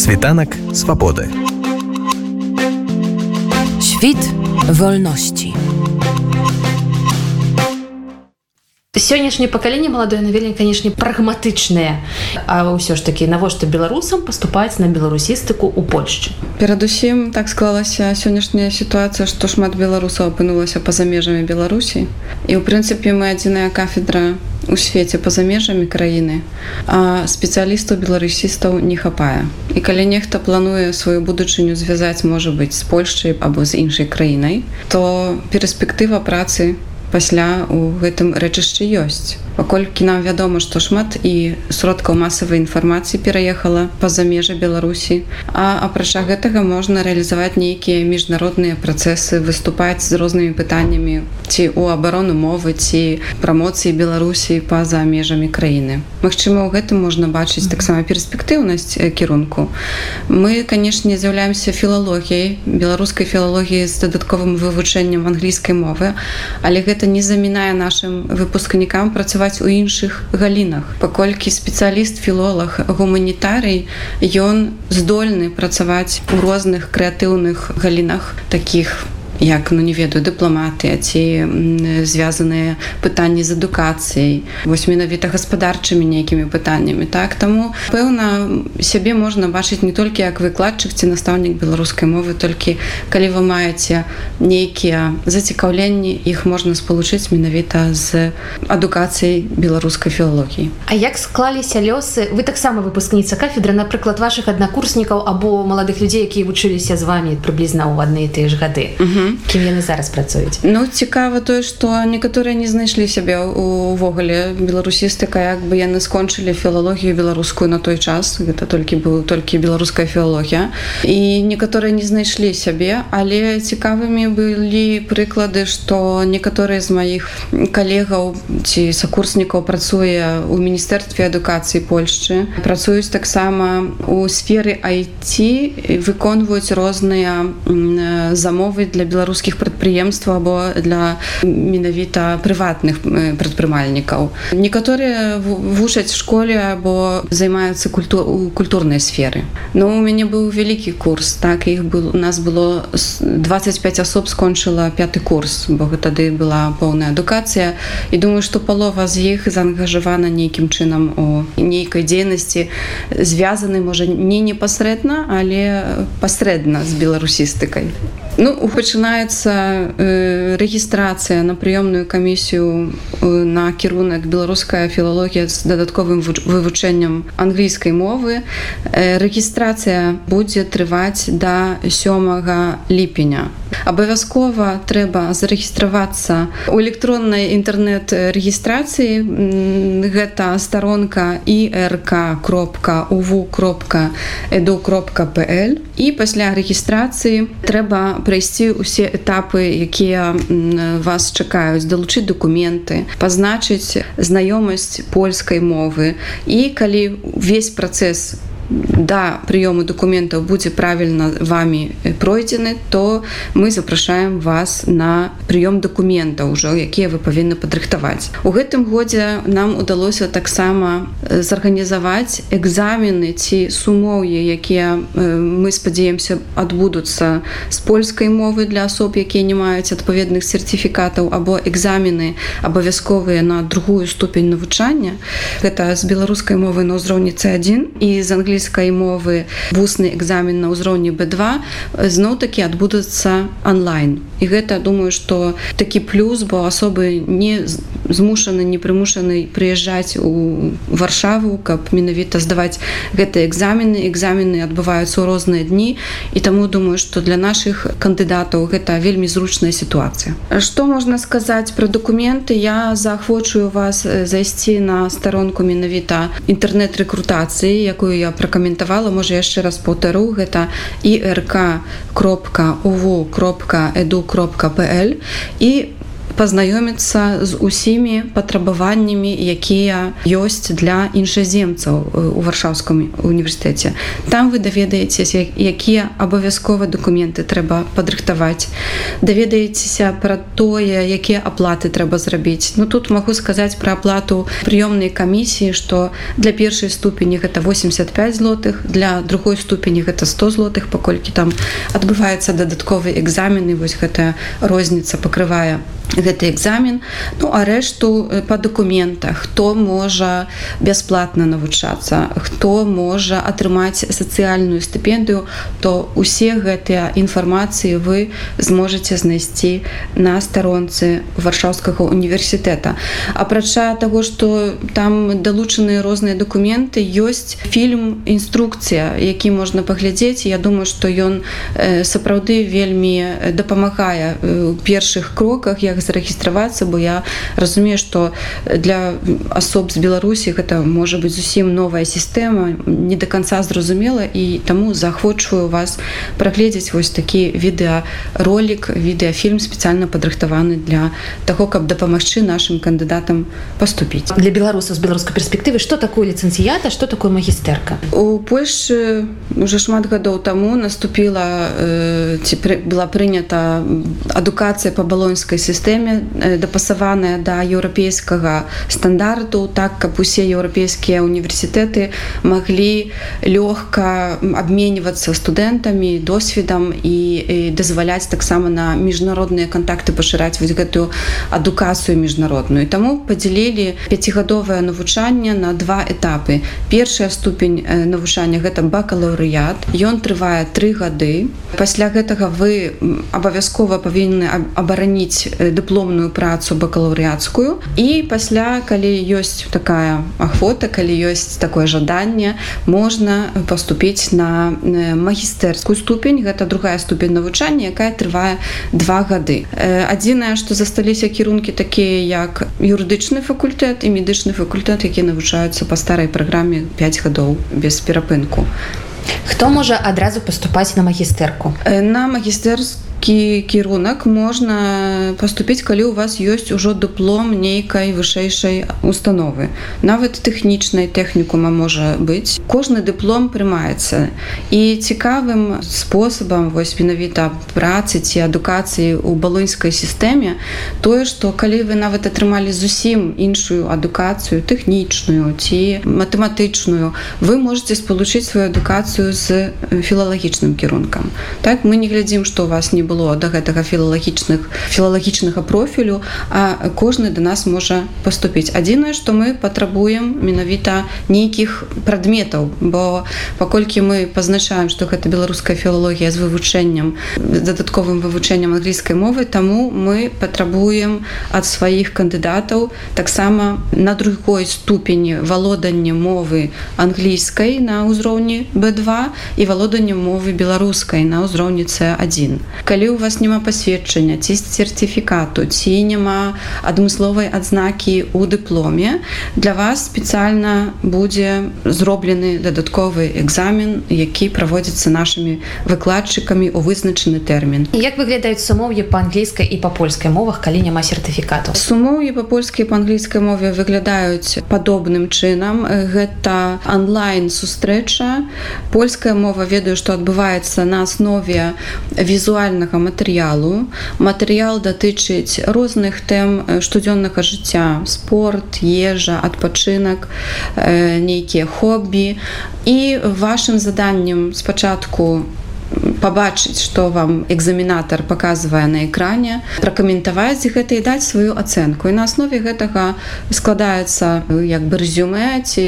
Світанак свабоды. Świt wolności. сённяшняе пакаленне маладое на вельмі канешне прагматычнае А ўсё ж такі навошта беларусам паступаць на беларусістыку ў Польшчы перадусім так склалася сённяшняя сітуацыя што шмат беларусаў апынулася па-за межамі беларусі і ў прынцыпе мы адзіная кафедра у свеце па-за межамі краіны а спецыялістаў беларусістаў не хапае. І калі нехта плануе сваю будучыню звязаць можа быць з польшчай або з іншай краінай то перспектыва працы пасля у гэтым рэчышчы ёсць паколькі нам вядома што шмат і сродкаў масавай інфармацыі пераехала па-за межы беларусі а апрача гэтага можна рэалізаваць нейкія міжнародныя працэсы выступаць з рознымі пытаннямі ці у абарону мовы ці прамоцыі беларусі па-за межамі краіны Магчыма у гэтым можна бачыць таксама перспектыўнасць кірунку. Мы канешне з'яўляемся філалогіяй беларускай філалогіі з дадатковым вывучэннем англійскай мовы але гэта не замінае нашим выпускнікам працаваць працаваць у іншых галінах. Паколькі спецыяліст філолог гуманітарый ён здольны працаваць у розных крэатыўных галінах таких у як ну не ведаю дыпламаты ці звязаныя пытанні з адукацыяй. Вось менавіта гаспадарчымі нейкімі пытаннямі так? Таму пэўна сябе можна бачыць не толькі як выкладчык ці настаўнік беларускай мовы толькі калі вы маеце нейкія зацікаўленні іх можна спалучыць менавіта з адукацыяй беларускай філалогіі. А як склаліся лёсы? Вы таксама выпускніца кафедры напрыклад ваших аднакурснікаў або маладых людзей якія вучыліся з вами прыблізна ў адны тыя ж гады кім яны зараз працуюць? Ну цікава тое што некаторыя не знайшлі сябе увогуле. Беларусістыка як бы яны скончылі філалогію беларускую на той час гэта толькі быў толькі беларуская філалогія. І некаторыя не знайшлі сябе але цікавымі былі прыклады што некаторыя з маіх калегаў ці сакурснікаў працуе у міністэрстве адукацыі Польшчы. Працуюць таксама у сферы IT выконваюць розныя замовы для беларус беларускіх прадпрыемстваў або для менавіта прыватных прадпрымальнікаў. Некаторыя вучаць школе або займаюцца культу культурнай сферы. Но у мяне быў вялікі курс так іх был у нас было 25 асоб скончыла пяты курс бо тады была поўная адукацыя. І думаю што палова з іх заангажавана нейкім чынам у нейкай дзейнасці звязаны можа не непасрэдна але пасрэдна з беларусістыкай. Ну пачынаецца э, рэгістрацыя на прыёмную камісію э, на кірунак беларуская філалогія з дадатковым вывучэннем англійскай мовы. Э, рэгістрацыя будзе трываць да сёмага ліпеня. Абавязкова трэба зарэгістравацца у электроннай інтэрнэт-рэгістрацыі гэта старонка ірк кропка уву кропка эду кропка пл і пасля рэгістрацыі трэба прайсці ўсе этапы якія вас чакаюць далучыць документы пазначыць знаёмасць польскай мовы. І калі увесь працэс да прыёму документаў будзе правільна вами пройдзены то мы запрашаем вас на прыём документаў ужо якія вы павінны падрыхтаваць у гэтым годзе нам удалося таксама зарганізаваць экзамены ці сумоўі якія мы спадзяемся адбудуцца з польскай мовы для асоб якія не маюць адпаведных сертыфікатаў або экзамены абавязковыя на другую ступень навучання. Гэта з беларускай мовы на ўзроўні c1 і з англійскай англійскай мовы вусны экзамен на ўзроўні b2 зноў такі адбудуцца онлайн і гэта думаю что такі плюс бо асобы не змушаны не прымушаны прыязджаць у варшаву каб менавіта здаваць гэтыя экзамены. Экзамены адбываюцца ў розныя дні. І таму думаю что для наших кандыдатаў гэта вельмі зручная сітуацыя. Что можна сказаць про документы я заахвочую вас зайсці на старонку менавіта інтэрнэт-рэкрутацыі якую я про пракаментавала можа яшчэ раз паўтару гэта ірк кропка уву кропка эду кропка пл і пазнаёміцца з усімі патрабаваннямі якія ёсць для іншаземцаў у варшаўском універсітэце. Там вы даведаецеся якія абавязкова документы трэба падрыхтаваць. Даведаецеся пра тое якія аплаты трэба зрабіць. Ну тут магу сказаць пра аплату прыёмнай камісіі што для першай ступені гэта 85 злотых для другой ступені гэта 100 злотых паколькі там адбываецца дадатковы экзамены вось гэта розніца пакрывае гэты экзамен. Ну а рэшту э, по документах хто можа бясплатна навучацца хто можа атрымаць сацыяльную стыпендыю то усе гэтыя інфармацыі вы зможаце знайсці на старонцы варшаўскага універсітэта. Апрача того что там далучаныя розныя документы ёсць фільм інструкцыя які можна паглядзець. Я думаю что ён э, сапраўды вельмі дапамагае у першых кроках як зарэгістравацца бо я разумею что для асоб з беларусі гэта можа быть зусім новая сістэма не до конца зразумела і таму заахвочваю вас прагледзець вось такі відэаролик відэафільм спецыяльна падрыхтаваны для того каб дапамагчы нашим кандыдатам поступіць для беларусаў з беларускай перспектывы что такое ліцэнцыята что такое магістэрка? У Польшы уже шмат гадоў таму наступіла э, ці была прынята адукацыя по балонскай сістэме сістэме дапасаваная да еўрапейскага стандарту так каб усе еўрапейскія універсітэты маглі лёгка абменьвацца студэнтамі досведам і, і дазваляць таксама на міжнародныя кантакты пашыраць вось гэтую адукацыю міжнародную. Таму падзялілі пяцігадовае навучанне на два этапы. Першая ступень навучання гэта бакалаўрыят. Ён трывае тры гады. Пасля гэтага вы абавязкова павінны абараніць дыпломную працу бакалаўрыяцкую і пасля калі ёсць такая ахвота калі ёсць такое жаданне можна поступіць на магістэрскую ступень. Гэта другая ступень навучання якая трывае два гады адзінае што засталіся кірункі такія як юрыдычны факультэт і медычны факультэт які навучаюцца па старай праграме 5 гадоў без перапынку хто можа адразу паступаць на магістэрку на магістэрскую кірунак можна паступіць калі у вас ёсць ужо дыплом нейкай вышэйшай установы. Нават тэхнічнай тэхнікума можа быць. Кожны дыплом прымаецца. І цікавым спосабам вось менавіта працы ці адукацыі ў балоньскай сістэме тое што калі вы нават атрымалі зусім іншую адукацыю тэхнічную ці матэматычную вы можете спалучыць сваю адукацыю з філалагічным кірункам. Так мы не глядзім што у вас не было да гэтага філалагічных філалагічнага профілю а кожны да нас можа поступіць адзінае што мы патрабуем менавіта нейкіх прадметаў бо паколькі мы пазначаем што гэта беларуская філалогія з вывучэннем дадатковым вывучэннем англійскай мовы таму мы патрабуем ад сваіх кандыдатаў таксама на другой ступені валоданне мовы англійскай на ўзроўні b2 і валоданне мовы беларускай на ўзроўні c1 калі калі у вас няма пасведчання ці сертыфікату ці няма адмысловай адзнакі ў дыпломе для вас спецыяльна будзе зроблены дадатковы экзамен які праводзіцца нашымі выкладчыкамі у вызначаны тэрмін. Як выглядаюць сумоўі па-англійскай і па польскай мовах калі няма сертыфікату? Сумоўі па польскай па англійскай мове выглядаюць падобным чынам. Гэта онлайн сустрэча польская мова ведаю што адбываецца на аснове візуальных штодзённага матэрыялу. Матэрыял датычыць розных тэм штодзённага жыцця, спорт, ежа, адпачынак, нейкія хобі. І вашым заданнем спачатку пабачыць што вам экзаменатар показывае на экране пракаментаваць гэта і даць сваю ацэнку і на аснове гэтага складаецца як бы резюме ці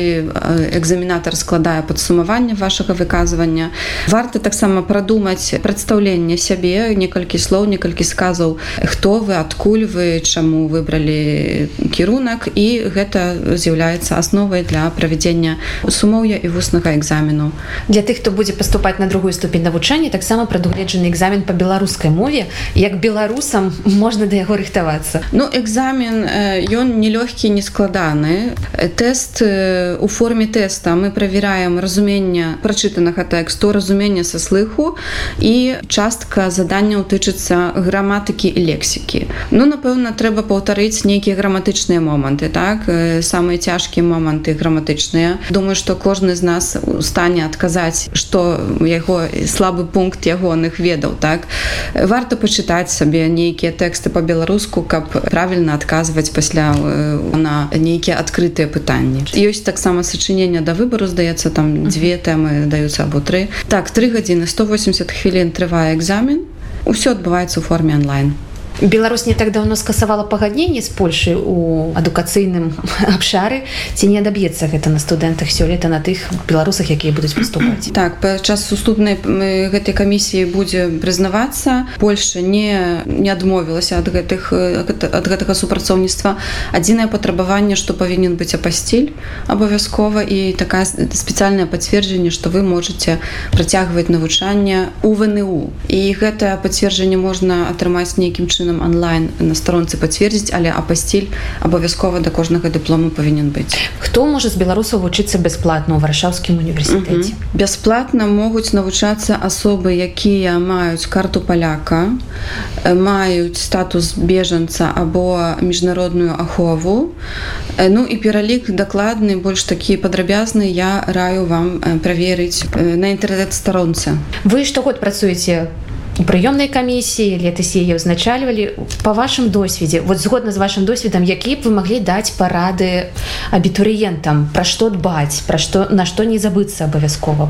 экзаменатар складае падсумаванне вашага выказвання. Варта таксама прадумаць прадстаўленне сябе некалькі слоў некалькі сказаў хто вы адкуль вы чаму выбралі кірунак. І гэта з'яўляецца асновай для правядзення сумоўя і вуснага экзамену. Для тых хто будзе паступаць на другую ступень навучання навучання таксама прадугледжаны экзамен по беларускай мове як беларусам можна да яго рыхтавацца. Ну экзамен ён нелёгкі не складаны. Тэст у форме тэста мы правяраем разумення прачытанага тэксту разумення са слыху і частка заданняў тычыцца граматыкі і лексікі. Ну напэўна трэба паўтарыць нейкія граматычныя моманты так? Самыя цяжкія моманты граматычныя. Думаю что кожны з нас у стане адказаць что яго слабы пункт ягоных ведаў так? Варта пачытаць сабе нейкія тэксты по-беларуску каб правільна адказваць пасля на нейкія адкрытыя пытанні. Ёсць таксама сачынення да выбару здаецца там дзве тэмы даюцца або тры. Так три гадзіны 180 хвілін трывае экзамен. Усё адбываецца ў форме онлайн Беларусь не так давно скасавала пагадненне з Польшай у адукацыйным абшары. Ці не адаб'ецца гэта на студэнтах сёлета на тых беларусах якія будуць паступаць так падчас уступнай гэтай камісіі будзе прызнавацца. Польша не не адмовілася ад гэтых ад гэтага супрацоўніцтва. Адзінае патрабаванне што павінен быць апасціль абавязкова і такая спецыяльнае пацверджанне што вы можете працягваць навучанне у вНУ і гэтае пацверджанне можна атрымаць нейкім чынам чынам онлайн на старонцы пацвердзіць але апасціль абавязкова да кожнага дыплому павінен быць. Хто можа з беларусаў вучыцца бясплатна ў варшаўскім універсітэце? Бясплатна могуць навучацца асобы якія маюць карту паляка маюць статус бежанца або міжнародную ахову. Ну і пералік дакладны больш такі падрабязны я раю вам праверыць на інтэрнэт-старонцы. Вы штогод працуеце у прыёмнай камісіі летась яе ўзначальвалі по вашым досведзе вот згодна з вашим досведам які б вы маглі даць парады абітурыентам? Пра што дбаць пра што на што не забыцца абавязкова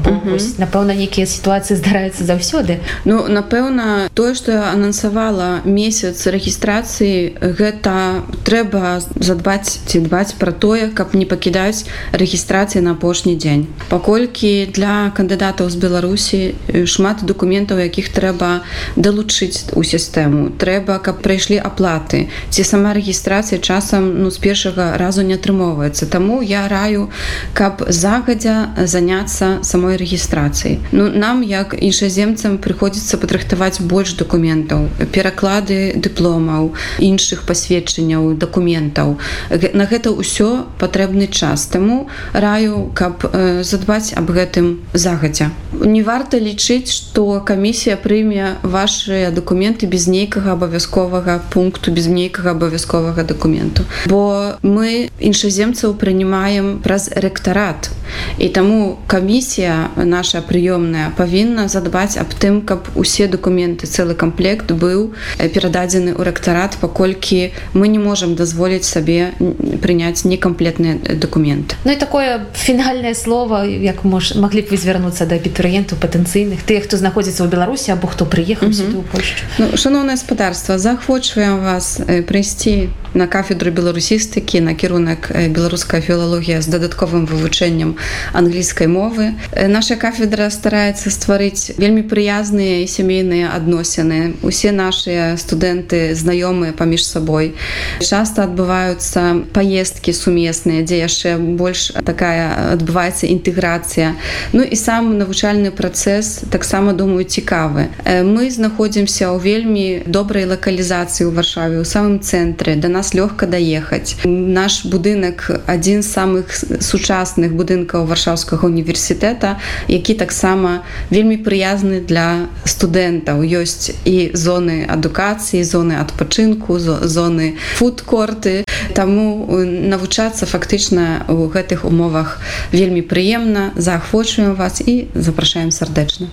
напэўна нейкія сітуацыі здараюцца заўсёды. Ну напэўна тое што анансавала месяц рэгістрацыі гэта трэба задбаць ці дбаць пра тое каб не пакідаць рэгістрацыі на апошні дзень. Паколькі для кандыдатаў з беларусі шмат дакументаў якіх трэба далучыць у сістэму. Трэба каб прайшлі аплаты. Ці сама рэгістрацыя часам ну з першага разу не атрымоўваецца. Таму я раю каб загадзя заняцца самой рэгістрацыі Ну нам як іншаземцам прыходзіцца падрыхтаваць больш дакументаў пераклады дыпломаў іншых пасведчанняў дакументаў. На гэта ўсё патрэбны час. Таму раю каб задбаць аб гэтым загадзя не варта лічыць што камісія прыме ваши документы без нейкага абавязковага пункту без нейкага абавязковага документу бо мы іншаземцаў прынимаем праз рэктарат. І таму камісія наша прыёмная павінна задбаць аб тым каб усе документы цэлы комплект быў перададзены ў рэктарат паколькі мы не можемм дазволіць сабе прыняць некамплетныя документы Ну і такое фінальнае слово як мож маглі б вы звярнуцца да абітурыентаў патэнцыйных тых хто знаходзіцца ў беларусі або хто прыехаў mm -hmm. сюды ну, шановнае гаспадарства заахвочваем вас прыйсці на кафедру беларусістыкі накірунак беларуская філалогія з дадатковым вывучэннем англійскай мовы наша кафедра стараецца стварыць вельмі прыязныя і сямейныя адносіны усе нашыя студэнты знаёмыя паміж сабой часто адбываюцца паездкі сумесныя дзе яшчэ больш такая адбываецца інтэграцыя Ну і сам навучальны працэс таксама думаю цікавы. Мы знаходзімся ў вельмі добрай лакалізацыі ў варшаве у самым цэнтры. Да нас лёгка даехаць. Наш будынак адзін з самых сучасных будынкаў варшаўскага універсітэта які таксама вельмі прыязны для студэнтаў. Ёсць і зоны адукацыі зоны адпачынку зоны фудкорты. Таму навучацца фактычна у гэтых умовах вельмі прыемна. Заахвочваем вас і запрашаем сардэчна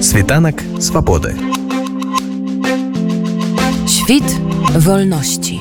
Світанак свабоды. Świt wolności.